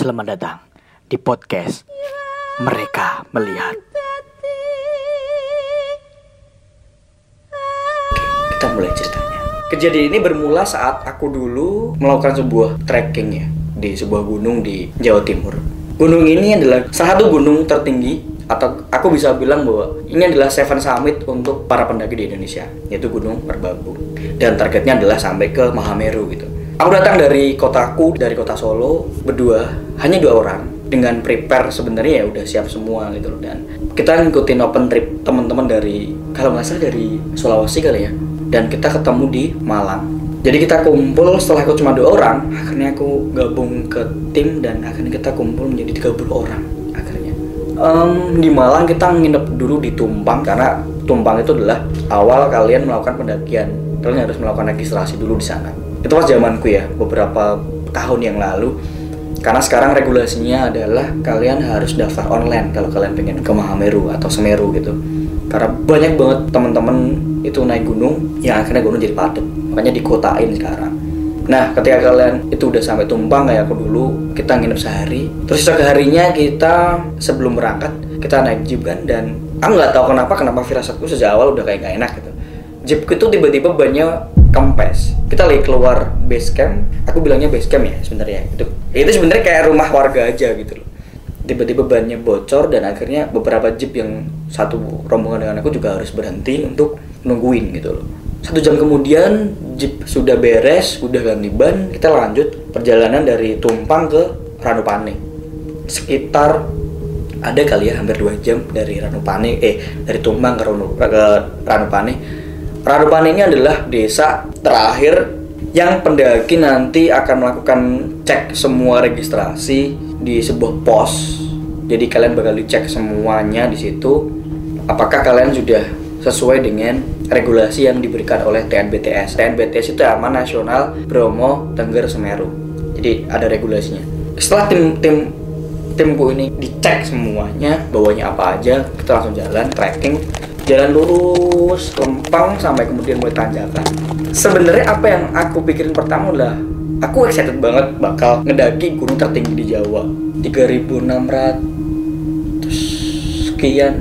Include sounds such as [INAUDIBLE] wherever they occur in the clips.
Selamat datang di podcast Mereka Melihat. Kita mulai ceritanya. Kejadian ini bermula saat aku dulu melakukan sebuah trekking ya di sebuah gunung di Jawa Timur. Gunung ini adalah salah satu gunung tertinggi atau aku bisa bilang bahwa ini adalah seven summit untuk para pendaki di Indonesia yaitu Gunung Merbabu dan targetnya adalah sampai ke Mahameru gitu aku datang dari kotaku dari kota Solo berdua hanya dua orang. Dengan prepare sebenarnya ya udah siap semua gitu loh dan kita ngikutin open trip teman-teman dari kalau nggak salah dari Sulawesi kali ya. Dan kita ketemu di Malang. Jadi kita kumpul setelah aku cuma dua orang akhirnya aku gabung ke tim dan akhirnya kita kumpul menjadi 30 orang um, di Malang kita nginep dulu di Tumpang karena Tumpang itu adalah awal kalian melakukan pendakian. Kalian harus melakukan registrasi dulu di sana itu pas zamanku ya beberapa tahun yang lalu. Karena sekarang regulasinya adalah kalian harus daftar online kalau kalian pengen ke Mahameru atau Semeru gitu. Karena banyak banget teman-teman itu naik gunung yang akhirnya gunung jadi padat. Makanya dikotain sekarang. Nah, ketika kalian itu udah sampai tumpang kayak aku dulu, kita nginep sehari. Terus setiap harinya kita sebelum berangkat kita naik jeep kan. Dan aku nggak tahu kenapa kenapa firasatku sejak awal udah kayak gak enak gitu. Jeep itu tiba-tiba banyak kempes. Kita lagi keluar base camp. Aku bilangnya base camp ya sebenarnya. Itu itu sebenarnya kayak rumah warga aja gitu loh. Tiba-tiba bannya bocor dan akhirnya beberapa jeep yang satu rombongan dengan aku juga harus berhenti untuk nungguin gitu loh satu jam kemudian jeep sudah beres, sudah ganti ban, kita lanjut perjalanan dari Tumpang ke Ranupane. Sekitar ada kali ya hampir dua jam dari Ranupane, eh dari Tumpang ke, Ranu, ke Ranupane. Ranupane ini adalah desa terakhir yang pendaki nanti akan melakukan cek semua registrasi di sebuah pos. Jadi kalian bakal dicek semuanya di situ. Apakah kalian sudah sesuai dengan regulasi yang diberikan oleh TNBTS. TNBTS itu Taman Nasional Bromo Tengger Semeru. Jadi ada regulasinya. Setelah tim tim timku ini dicek semuanya, bawanya apa aja, kita langsung jalan trekking, jalan lurus, lempang sampai kemudian mulai tanjakan. Sebenarnya apa yang aku pikirin pertama adalah aku excited banget bakal ngedaki gunung tertinggi di Jawa. 3600 sekian.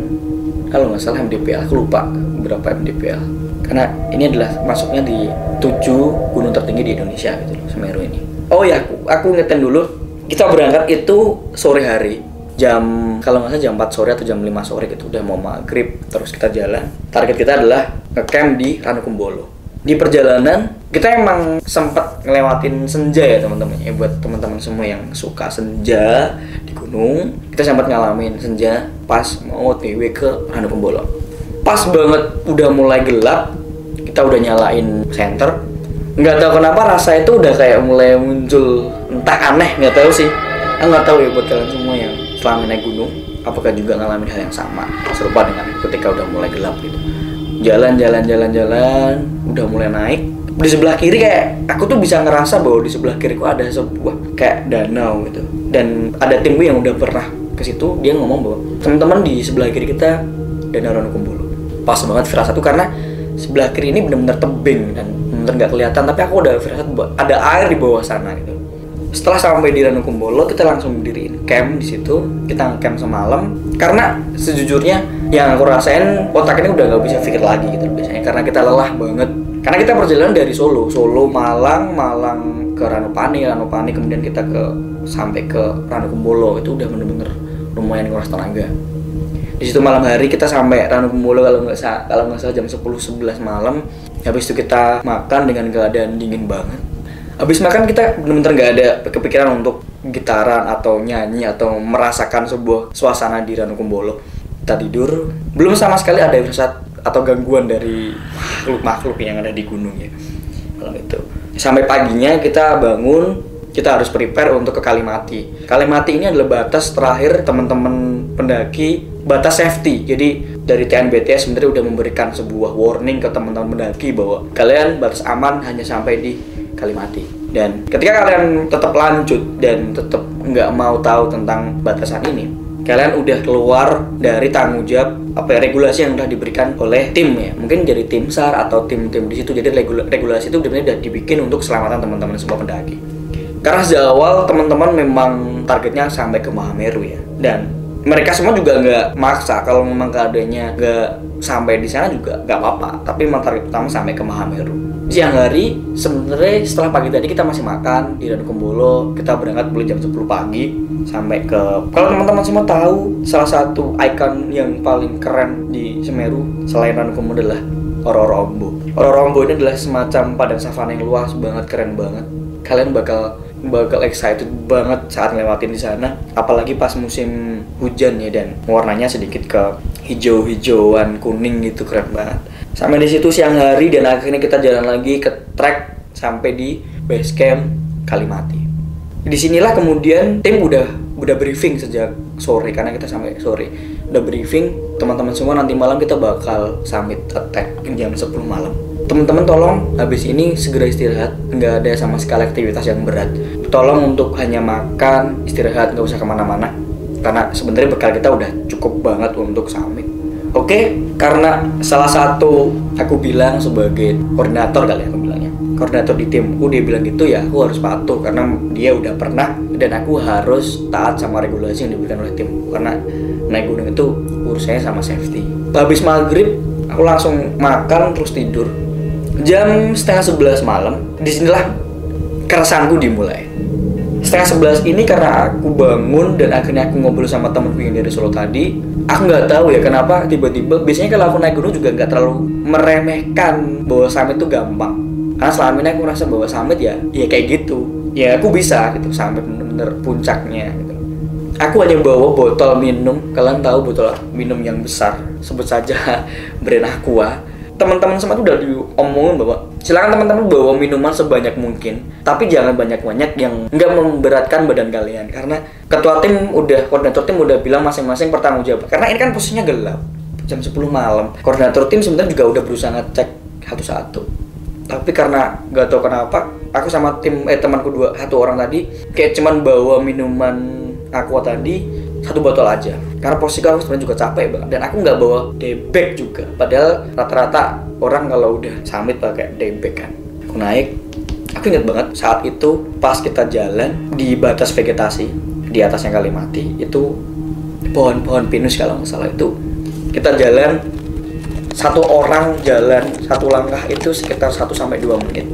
Kalau nggak salah MDPL aku lupa berapa MDPL karena ini adalah masuknya di tujuh gunung tertinggi di Indonesia gitu Semeru ini. Oh ya aku aku ngetem dulu kita berangkat itu sore hari jam kalau nggak salah jam 4 sore atau jam 5 sore gitu udah mau maghrib terus kita jalan. Target kita adalah ngecamp di Ranukumbolo di perjalanan kita emang sempat ngelewatin senja ya teman-teman. Ya buat teman-teman semua yang suka senja di gunung kita sempat ngalamin senja pas mau TW ke Ranukumbolo pas banget udah mulai gelap kita udah nyalain center nggak tahu kenapa rasa itu udah kayak mulai muncul entah aneh nggak tahu sih. Nggak tahu ya buat kalian semua yang selama naik gunung apakah juga ngalamin hal yang sama? Serupa dengan ketika udah mulai gelap gitu. Jalan jalan jalan jalan udah mulai naik. Di sebelah kiri kayak aku tuh bisa ngerasa bahwa di sebelah kiriku ada sebuah kayak danau gitu. Dan ada timku yang udah pernah ke situ dia ngomong bahwa teman-teman di sebelah kiri kita danau Ranukumbolo pas banget firasat tuh karena sebelah kiri ini benar-benar tebing dan benar nggak kelihatan. Tapi aku udah firasat ada air di bawah sana gitu setelah sampai di Ranukumbolo kita langsung diriin camp di situ. Kita camp semalam. Karena sejujurnya yang aku rasain otak ini udah nggak bisa pikir lagi gitu biasanya. Karena kita lelah banget. Karena kita perjalanan dari Solo. Solo Malang Malang ke Ranupani Ranupani kemudian kita ke sampai ke Ranukumbolo itu udah bener-bener lumayan nguras tenaga. Di situ malam hari kita sampai Ranukumbolo kalau nggak salah kalau nggak salah jam 10 11 malam. Habis itu kita makan dengan keadaan dingin banget habis makan kita benar-benar nggak ada kepikiran untuk gitaran atau nyanyi atau merasakan sebuah suasana di Ranukumbolo kita tidur. Belum sama sekali ada firasat atau gangguan dari makhluk-makhluk yang ada di gunung ya. Kalau itu sampai paginya kita bangun kita harus prepare untuk ke Kalimati. Kalimati ini adalah batas terakhir teman-teman pendaki batas safety. Jadi dari TNBTS sebenarnya udah memberikan sebuah warning ke teman-teman pendaki bahwa kalian batas aman hanya sampai di Kalimati. Dan ketika kalian tetap lanjut dan tetap nggak mau tahu tentang batasan ini, kalian udah keluar dari tanggung jawab apa ya, regulasi yang udah diberikan oleh tim ya. Mungkin jadi tim sar atau tim-tim di situ. Jadi regulasi itu benar-benar udah dibikin untuk keselamatan teman-teman semua pendaki. Karena sejak awal teman-teman memang targetnya sampai ke Mahameru ya. Dan mereka semua juga nggak maksa. Kalau memang keadaannya nggak sampai di sana juga nggak apa-apa. Tapi memang target utama sampai ke Mahameru. Siang hari sebenarnya setelah pagi tadi kita masih makan di Kumbolo. Kita berangkat mulai jam 10 pagi sampai ke kalau teman-teman semua tahu salah satu ikon yang paling keren di Semeru selain Kumbolo adalah Ororombo Ororombo ini adalah semacam padang savana yang luas banget keren banget. Kalian bakal bakal excited banget saat ngelewatin di sana. Apalagi pas musim hujan ya dan. Warnanya sedikit ke hijau-hijauan kuning gitu keren banget. Sampai di situ siang hari dan akhirnya kita jalan lagi ke trek sampai di base camp Kalimati. Di sinilah kemudian tim udah udah briefing sejak sore karena kita sampai sore. Udah briefing teman-teman semua nanti malam kita bakal summit attack jam 10 malam teman-teman tolong habis ini segera istirahat. Nggak ada sama sekali aktivitas yang berat. Tolong untuk hanya makan istirahat nggak usah ke mana-mana. Karena sebenarnya bekal kita udah cukup banget untuk summit oke karena salah satu aku bilang sebagai koordinator kali aku bilangnya. Koordinator di timku dia bilang gitu ya aku harus patuh karena dia udah pernah dan aku harus taat sama regulasi yang diberikan oleh tim karena naik gunung itu urusannya sama safety. Habis maghrib aku langsung makan terus tidur jam setengah sebelas malam di sinilah keresahanku dimulai. Setengah sebelas ini karena aku bangun dan akhirnya aku ngobrol sama temenku yang dari Solo tadi. Aku nggak tahu ya kenapa tiba-tiba biasanya kalau aku naik gunung juga nggak terlalu meremehkan bahwa summit itu gampang. Karena selama ini aku merasa bahwa summit ya ya kayak gitu. Ya aku bisa gitu sampai bener-bener puncaknya gitu. Aku hanya bawa botol minum. Kalian tahu botol minum yang besar? Sebut saja [LAUGHS] brand Aqua teman-teman semua tuh udah diomongin bahwa silakan teman-teman bawa minuman sebanyak mungkin tapi jangan banyak-banyak yang nggak memberatkan badan kalian. Karena ketua tim udah koordinator tim udah bilang masing-masing bertanggung jawab. Karena ini kan posisinya gelap jam 10 malam. Koordinator tim sebenarnya juga udah berusaha ngecek satu-satu. Tapi karena nggak tahu kenapa aku sama tim eh temanku dua satu orang tadi kayak cuman bawa minuman aqua tadi satu botol aja. Karena posisi aku sebenarnya juga capek banget dan aku nggak bawa daybag juga. Padahal rata-rata orang kalau udah summit pakai daybag kan. Aku naik. Aku ingat banget saat itu pas kita jalan di batas vegetasi di atasnya kali mati itu pohon-pohon pinus kalau nggak salah itu. Kita jalan satu orang jalan satu langkah itu sekitar 1 sampai dua menit.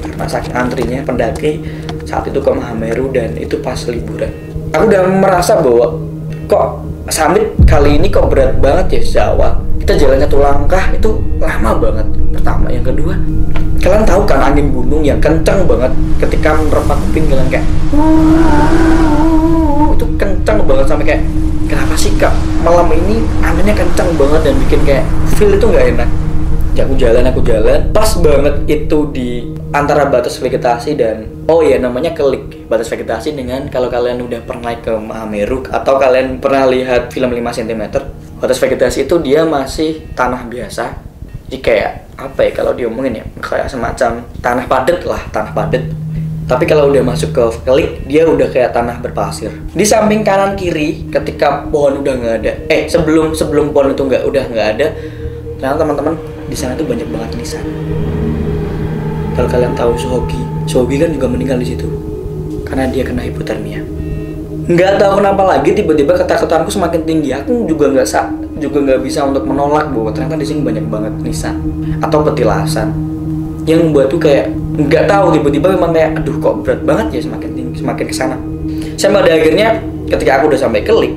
Karena saking antrinya pendaki saat itu ke Mahameru dan itu pas liburan. Aku udah merasa bahwa kok summit kali ini kok berat banget ya Jawa kita jalan satu langkah itu lama banget. Pertama yang kedua kalian tahu kan angin gunung yang kencang banget ketika menerpa kuping kalian kayak itu kencang banget sampai kayak kenapa sih kak? Malam ini anginnya kencang banget dan bikin kayak feel itu nggak enak ya aku jalan aku jalan. Pas banget itu di antara batas vegetasi dan oh ya namanya kelik. Batas vegetasi dengan kalau kalian udah pernah ke Mahameru atau kalian pernah lihat film 5 cm batas vegetasi itu dia masih tanah biasa. Jadi kayak apa ya kalau diomongin ya kayak semacam tanah padat lah tanah padat. Tapi kalau udah masuk ke kelik dia udah kayak tanah berpasir. Di samping kanan kiri ketika pohon udah nggak ada eh sebelum sebelum pohon itu nggak udah nggak ada ternyata teman-teman di sana tuh banyak banget nisan kalau kalian tahu Sohogi Sohogi kan juga meninggal di situ. Karena dia kena hipotermia. Nggak tahu kenapa lagi tiba-tiba ketakutanku semakin tinggi. Aku juga nggak sa juga nggak bisa untuk menolak bahwa ternyata di sini banyak banget nisan atau petilasan. Yang membuat tuh kayak nggak tahu tiba-tiba memang kayak aduh kok berat banget ya semakin tinggi semakin ke sana sampai pada akhirnya ketika aku udah sampai kelik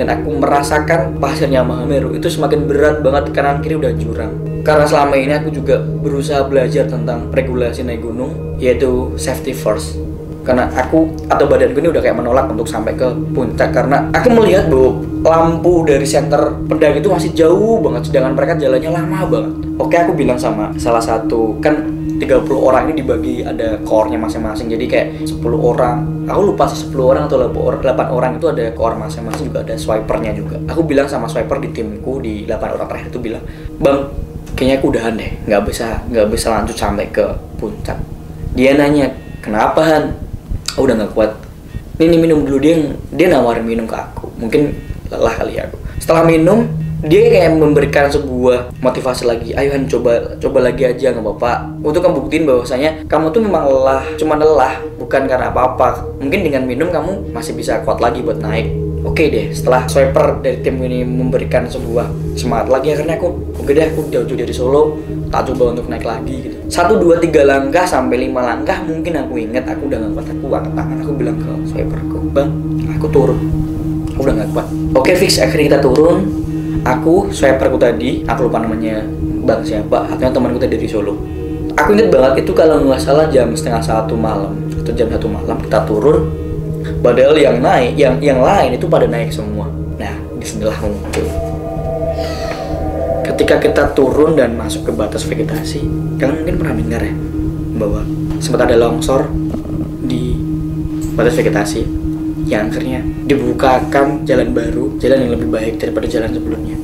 dan aku merasakan pasirnya Mahameru itu semakin berat banget kanan kiri udah jurang. Karena selama ini aku juga berusaha belajar tentang regulasi naik gunung yaitu safety first. Karena aku atau badanku ini udah kayak menolak untuk sampai ke puncak karena aku melihat bahwa lampu dari center pedang itu masih jauh banget sedangkan mereka jalannya lama banget. Oke aku bilang sama salah satu kan 30 orang ini dibagi ada core-nya masing-masing. Jadi kayak 10 orang. Aku lupa sih 10 orang atau 8 orang itu ada core masing-masing juga ada swipernya juga. Aku bilang sama swiper di timku di 8 orang terakhir itu bilang bang kayaknya aku udahan deh. Nggak bisa nggak bisa lanjut sampai ke puncak. Dia nanya kenapa Han? Oh, udah nggak kuat. Ini minum dulu. Dia dia nawarin minum ke aku. Mungkin lelah kali ya aku. Setelah minum dia kayak memberikan sebuah motivasi lagi. Ayo Han coba coba lagi aja nggak apa-apa. Untuk kamu buktiin bahwasanya kamu tuh memang lelah cuma lelah bukan karena apa-apa. Mungkin dengan minum kamu masih bisa kuat lagi buat naik. Oke deh setelah swiper dari tim ini memberikan sebuah semangat lagi akhirnya aku oke deh aku jauh-jauh dari Solo tak coba untuk naik lagi gitu. Satu dua tiga langkah sampai lima langkah mungkin aku inget aku udah nggak kuat aku angkat tangan aku bilang ke swiperku bang aku turun. Aku udah nggak kuat. Oke fix akhirnya kita turun aku swiperku tadi aku lupa namanya bang siapa? Akhirnya temanku tadi dari Solo. Aku inget banget itu kalau nggak salah jam setengah satu malam atau jam satu malam kita turun padahal yang naik yang yang lain itu pada naik semua. Nah di sinilah muncul. Ketika kita turun dan masuk ke batas vegetasi kalian mungkin pernah dengar ya bahwa sempat ada longsor di batas vegetasi yang akhirnya dibukakan jalan baru jalan yang lebih baik daripada jalan sebelumnya.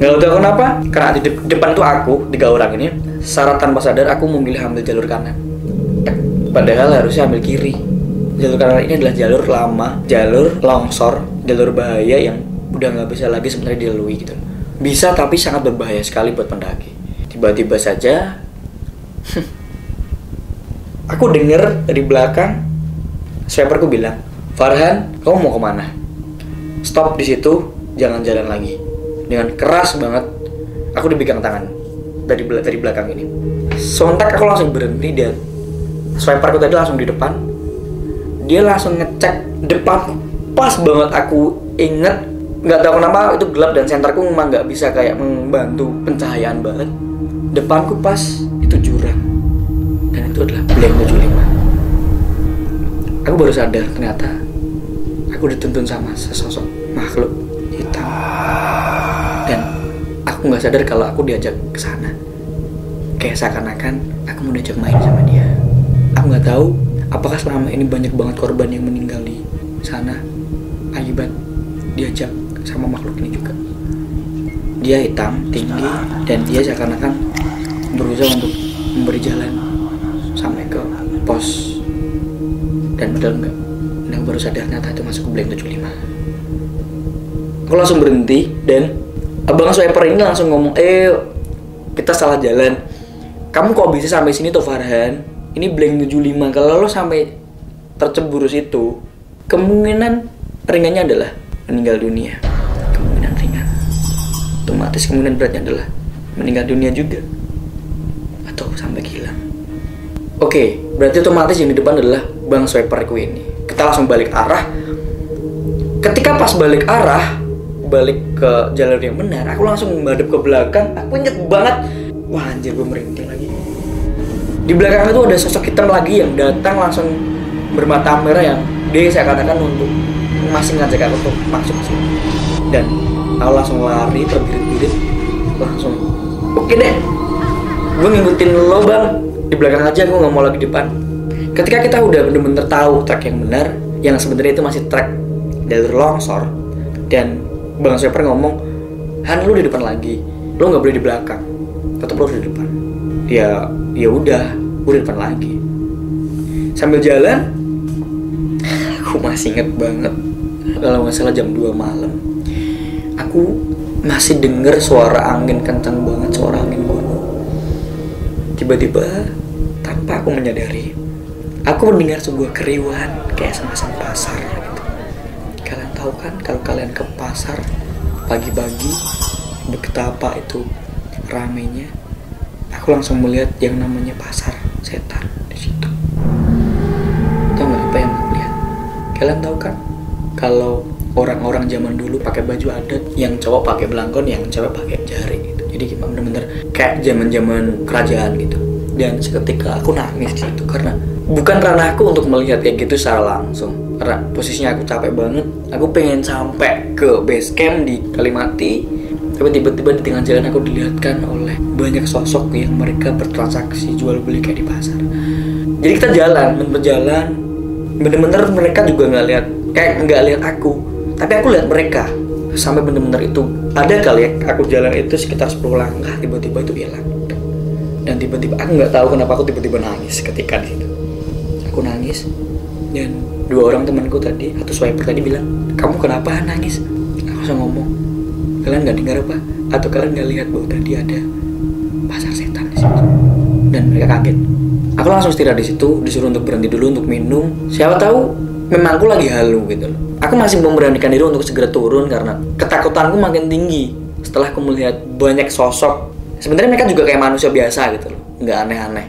Nggak tahu kenapa? Karena di de- depan tuh aku tiga orang ini secara tanpa sadar aku memilih ambil jalur kanan. Padahal harusnya ambil kiri. Jalur kanan ini adalah jalur lama jalur longsor jalur bahaya yang udah nggak bisa lagi sebenarnya dilalui gitu. Bisa tapi sangat berbahaya sekali buat pendaki. Tiba-tiba saja [LAUGHS] aku denger dari belakang swiperku bilang Farhan kamu mau ke mana? Stop di situ jangan jalan lagi. Dengan keras banget aku dipegang tangan dari bela- dari belakang ini. Sontak aku langsung berhenti dan swiperku tadi langsung di depan. Dia langsung ngecek depan. Pas banget aku inget nggak tahu kenapa itu gelap dan senterku memang nggak bisa kayak membantu pencahayaan banget. Depanku pas itu jurang. Dan itu adalah Blink 75 aku baru sadar ternyata aku dituntun sama sesosok makhluk hitam. Dan aku nggak sadar kalau aku diajak ke sana. Kayak seakan-akan aku mau diajak main sama dia. Aku nggak tahu apakah selama ini banyak banget korban yang meninggal di sana akibat diajak sama makhluk ini juga. Dia hitam tinggi dan dia seakan-akan berusaha untuk memberi jalan sampai ke pos dan padahal enggak dan aku baru sadar ternyata itu masuk ke Blank 75 aku langsung berhenti dan. Abang swiper ini langsung ngomong eh kita salah jalan. Kamu kok bisa sampai sini tuh Farhan? Ini Blank 75 kalau lo sampai tercebur situ kemungkinan ringannya adalah meninggal dunia. Kemungkinan ringan. Otomatis kemungkinan beratnya adalah meninggal dunia juga. Atau sampai hilang. Oke berarti otomatis yang di depan adalah bang swiperku ini kita langsung balik arah. Ketika pas balik arah balik ke jalur yang benar aku langsung menghadap ke belakang. Aku inget banget wah anjir gue merinding lagi. Di belakang itu ada sosok hitam lagi yang datang langsung bermata merah yang dia saya katakan untuk masih ngajak aku untuk masuk ke sini. Dan aku langsung lari terbirit-birit langsung oke deh gue ngikutin lo bang di belakang aja gue nggak mau lagi depan. Ketika kita udah bener-bener tahu track yang benar yang sebenarnya itu masih track jalur longsor dan bang Sweper ngomong Han lu di depan lagi. Lo nggak boleh di belakang. Tetap lo harus di depan. Ya ya udah gue di depan lagi. Sambil jalan [LAUGHS] aku masih inget banget kalau nggak salah jam 2 malam aku masih denger suara angin kencang banget suara tiba-tiba tanpa aku menyadari aku mendengar sebuah keriuhan kayak semacam pasar gitu. kalian tahu kan kalau kalian ke pasar pagi-pagi betapa itu ramenya aku langsung melihat yang namanya pasar setan di situ. Tahu nggak apa yang aku lihat? Kalian tahu kan kalau orang-orang zaman dulu pakai baju adat yang cowok pakai belangkon yang cewek pakai jari gitu. Jadi bener-bener kayak zaman-zaman kerajaan gitu dan seketika aku nangis di situ karena bukan ranahku untuk melihat kayak gitu secara langsung. Karena posisinya aku capek banget. Aku pengen sampai ke base camp di Kalimati. Tapi tiba-tiba di tengah jalan aku dilihatkan oleh banyak sosok yang mereka bertransaksi jual beli kayak di pasar. Jadi kita jalan berjalan. Bener-bener mereka juga nggak lihat kayak nggak lihat aku. Tapi aku lihat mereka. Sampai bener-bener itu ada kali ya aku jalan itu sekitar 10 langkah tiba-tiba itu hilang dan tiba-tiba aku nggak tahu kenapa aku tiba-tiba nangis ketika di situ. Aku nangis dan dua orang temanku tadi atau swiper tadi bilang kamu kenapa nangis? Aku langsung ngomong kalian nggak dengar apa? Atau kalian nggak lihat bahwa tadi ada pasar setan di situ? Dan mereka kaget. Aku langsung istirahat di situ disuruh untuk berhenti dulu untuk minum. Siapa tahu memang aku lagi halu gitu loh. Aku masih memberanikan diri untuk segera turun karena ketakutanku makin tinggi. Setelah aku melihat banyak sosok sebenarnya mereka juga kayak manusia biasa gitu loh nggak aneh-aneh.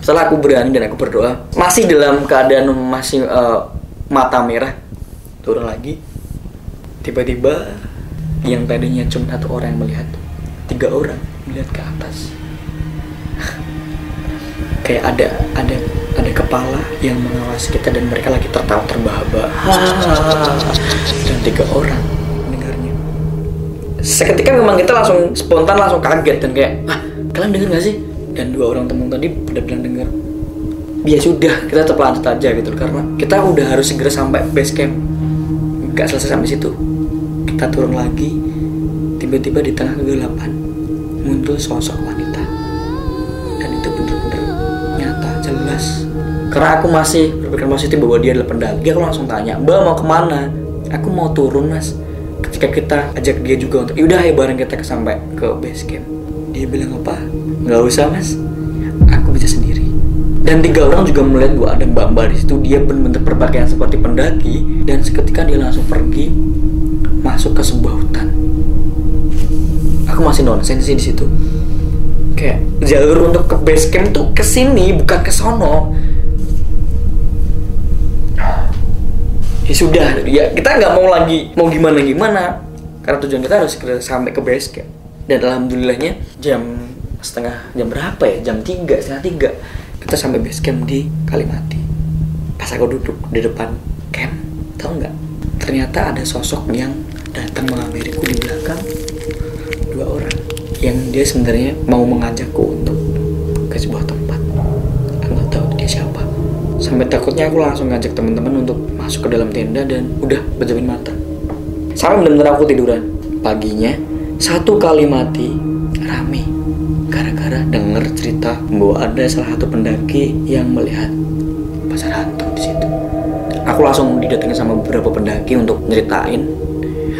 Setelah aku berani dan aku berdoa masih dalam keadaan masih uh, mata merah turun lagi. Tiba-tiba yang tadinya cuma satu orang yang melihat tiga orang melihat ke atas. [LAUGHS] Kayak ada ada ada kepala yang mengawasi kita dan mereka lagi tertawa terbahak-bahak [LAUGHS] dan tiga orang seketika memang kita langsung spontan langsung kaget dan kayak ah kalian dengar gak sih? Dan dua orang teman tadi pada bilang dengar ya sudah kita tetap lanjut aja gitu karena kita udah harus segera sampai base camp. Nggak selesai sampai situ. Kita turun lagi tiba-tiba di tengah kegelapan muncul sosok wanita. Dan itu bener-bener nyata jelas. Karena aku masih berpikir positif bahwa dia adalah pendaki. Aku langsung tanya mbak mau ke mana? Aku mau turun mas ketika kita ajak dia juga untuk yaudah ayo bareng kita ke sampai ke base camp. Dia bilang apa? Nggak usah mas. Aku bisa sendiri. Dan tiga orang juga melihat bahwa ada mbak mbak di situ. Dia benar-benar berpakaian seperti pendaki. Dan seketika dia langsung pergi masuk ke sebuah hutan. Aku masih nonsense sih di situ. Kayak jalur untuk ke base camp tuh ke sini bukan ke sono ya sudah ya kita nggak mau lagi mau gimana gimana karena tujuan kita harus sampai ke base camp. Dan alhamdulillahnya jam setengah jam berapa ya? Jam tiga setengah tiga. Kita sampai base camp di Kalimati. Pas aku duduk di depan camp tau nggak? Ternyata ada sosok yang datang mengamiriku di belakang. Dua orang. Yang dia sebenarnya mau mengajakku untuk ke sebuah sampai takutnya aku langsung ngajak teman-teman untuk masuk ke dalam tenda dan udah berjamin mata sampai benar-benar aku tiduran paginya satu kali mati rame gara-gara denger cerita bahwa ada salah satu pendaki yang melihat pasar hantu di situ. Aku langsung didatangi sama beberapa pendaki untuk nyeritain.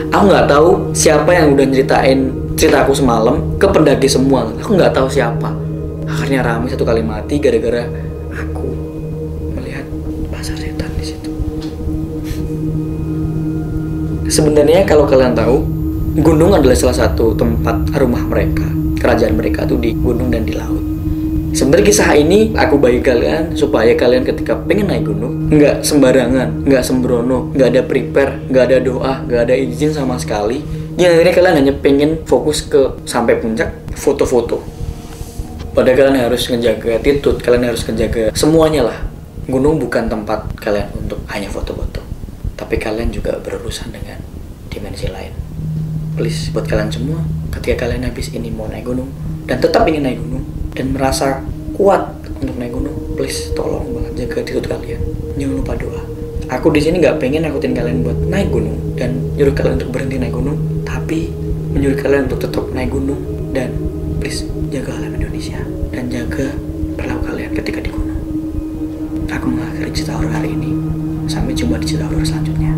Aku nggak tahu siapa yang udah nyeritain cerita aku semalam ke pendaki semua. Aku nggak tahu siapa. Akhirnya rame satu kali mati gara-gara aku Sebenarnya kalau kalian tahu, gunung adalah salah satu tempat rumah mereka kerajaan mereka tuh di gunung dan di laut. Sebenarnya kisah ini aku bagi kalian supaya kalian ketika pengen naik gunung nggak sembarangan, nggak sembrono, nggak ada prepare, nggak ada doa, nggak ada izin sama sekali. Yang akhirnya kalian hanya pengen fokus ke sampai puncak foto-foto. Padahal kalian harus ngejaga attitude, kalian harus ngejaga semuanya lah. Gunung bukan tempat kalian untuk hanya foto-foto, tapi kalian juga berurusan dengan dimensi lain. Please buat kalian semua ketika kalian habis ini mau naik gunung dan tetap ingin naik gunung dan merasa kuat untuk naik gunung please tolong banget jaga attitude kalian. Jangan lupa doa. Aku di sini nggak pengen nakutin kalian buat naik gunung dan nyuruh kalian untuk berhenti naik gunung tapi menyuruh kalian untuk tetap naik gunung dan please jaga alam Indonesia dan jaga perilaku kalian ketika di gunung. Aku mengakhiri cerita horor hari ini Sampai jumpa di cerita horor selanjutnya.